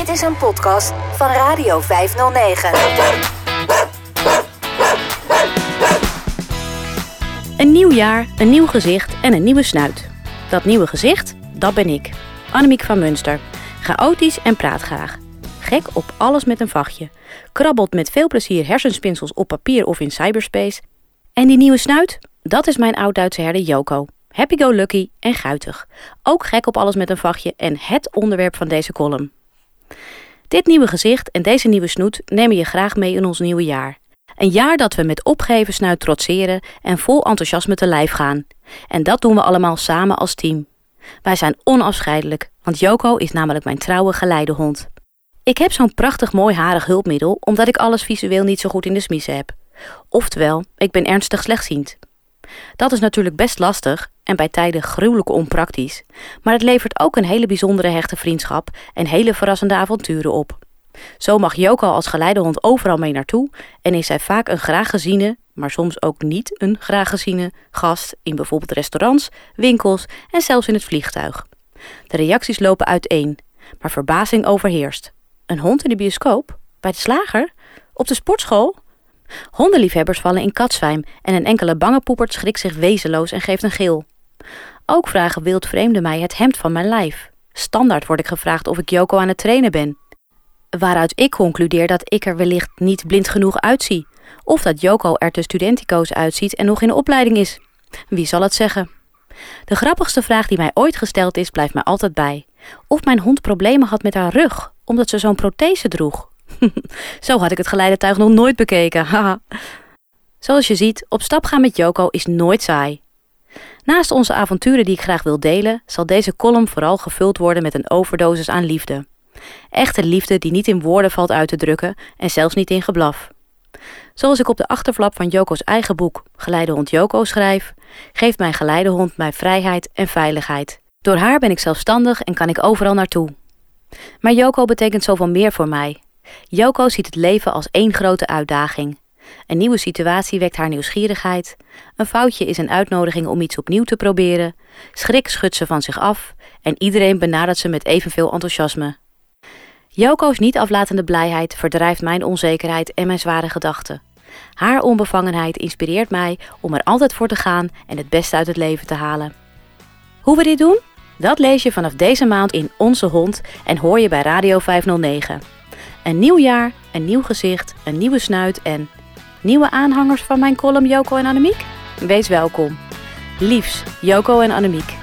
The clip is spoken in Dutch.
Dit is een podcast van Radio 509. Een nieuw jaar, een nieuw gezicht en een nieuwe snuit. Dat nieuwe gezicht, dat ben ik. Annemiek van Munster. Chaotisch en praat graag. Gek op alles met een vachtje. Krabbelt met veel plezier hersenspinsels op papier of in cyberspace. En die nieuwe snuit, dat is mijn oud-Duitse herder Joko. Happy-go-lucky en guitig. Ook gek op alles met een vachtje en het onderwerp van deze column. Dit nieuwe gezicht en deze nieuwe snoet nemen je graag mee in ons nieuwe jaar. Een jaar dat we met opgeven snuit trotseren en vol enthousiasme te lijf gaan. En dat doen we allemaal samen als team. Wij zijn onafscheidelijk, want Joko is namelijk mijn trouwe geleidehond. Ik heb zo'n prachtig mooi harig hulpmiddel omdat ik alles visueel niet zo goed in de smiezen heb. Oftewel, ik ben ernstig slechtziend. Dat is natuurlijk best lastig en bij tijden gruwelijk onpraktisch, maar het levert ook een hele bijzondere hechte vriendschap en hele verrassende avonturen op. Zo mag Joko als geleidehond overal mee naartoe en is hij vaak een graag geziene, maar soms ook niet een graag geziene gast in bijvoorbeeld restaurants, winkels en zelfs in het vliegtuig. De reacties lopen uiteen, maar verbazing overheerst. Een hond in de bioscoop? Bij de slager? Op de sportschool? Hondenliefhebbers vallen in katzwijm en een enkele bange poepert schrikt zich wezenloos en geeft een gil. Ook vragen wildvreemden mij het hemd van mijn lijf. Standaard word ik gevraagd of ik Joko aan het trainen ben. Waaruit ik concludeer dat ik er wellicht niet blind genoeg uitzie. Of dat Joko er te studentico's uitziet en nog in de opleiding is. Wie zal het zeggen? De grappigste vraag die mij ooit gesteld is, blijft mij altijd bij. Of mijn hond problemen had met haar rug, omdat ze zo'n prothese droeg. Zo had ik het geleidetuig nog nooit bekeken. Zoals je ziet, op stap gaan met Joko is nooit saai. Naast onze avonturen die ik graag wil delen, zal deze column vooral gevuld worden met een overdosis aan liefde. Echte liefde die niet in woorden valt uit te drukken en zelfs niet in geblaf. Zoals ik op de achterflap van Joko's eigen boek Geleidehond Joko schrijf, geeft mijn geleidehond mij vrijheid en veiligheid. Door haar ben ik zelfstandig en kan ik overal naartoe. Maar Joko betekent zoveel meer voor mij. Joko ziet het leven als één grote uitdaging. Een nieuwe situatie wekt haar nieuwsgierigheid. Een foutje is een uitnodiging om iets opnieuw te proberen. Schrik schudt ze van zich af en iedereen benadert ze met evenveel enthousiasme. Joko's niet aflatende blijheid verdrijft mijn onzekerheid en mijn zware gedachten. Haar onbevangenheid inspireert mij om er altijd voor te gaan en het beste uit het leven te halen. Hoe we dit doen? Dat lees je vanaf deze maand in Onze Hond en hoor je bij Radio 509. Een nieuw jaar, een nieuw gezicht, een nieuwe snuit en nieuwe aanhangers van mijn column Joko en Annemiek? Wees welkom. Liefs, Joko en Annemiek.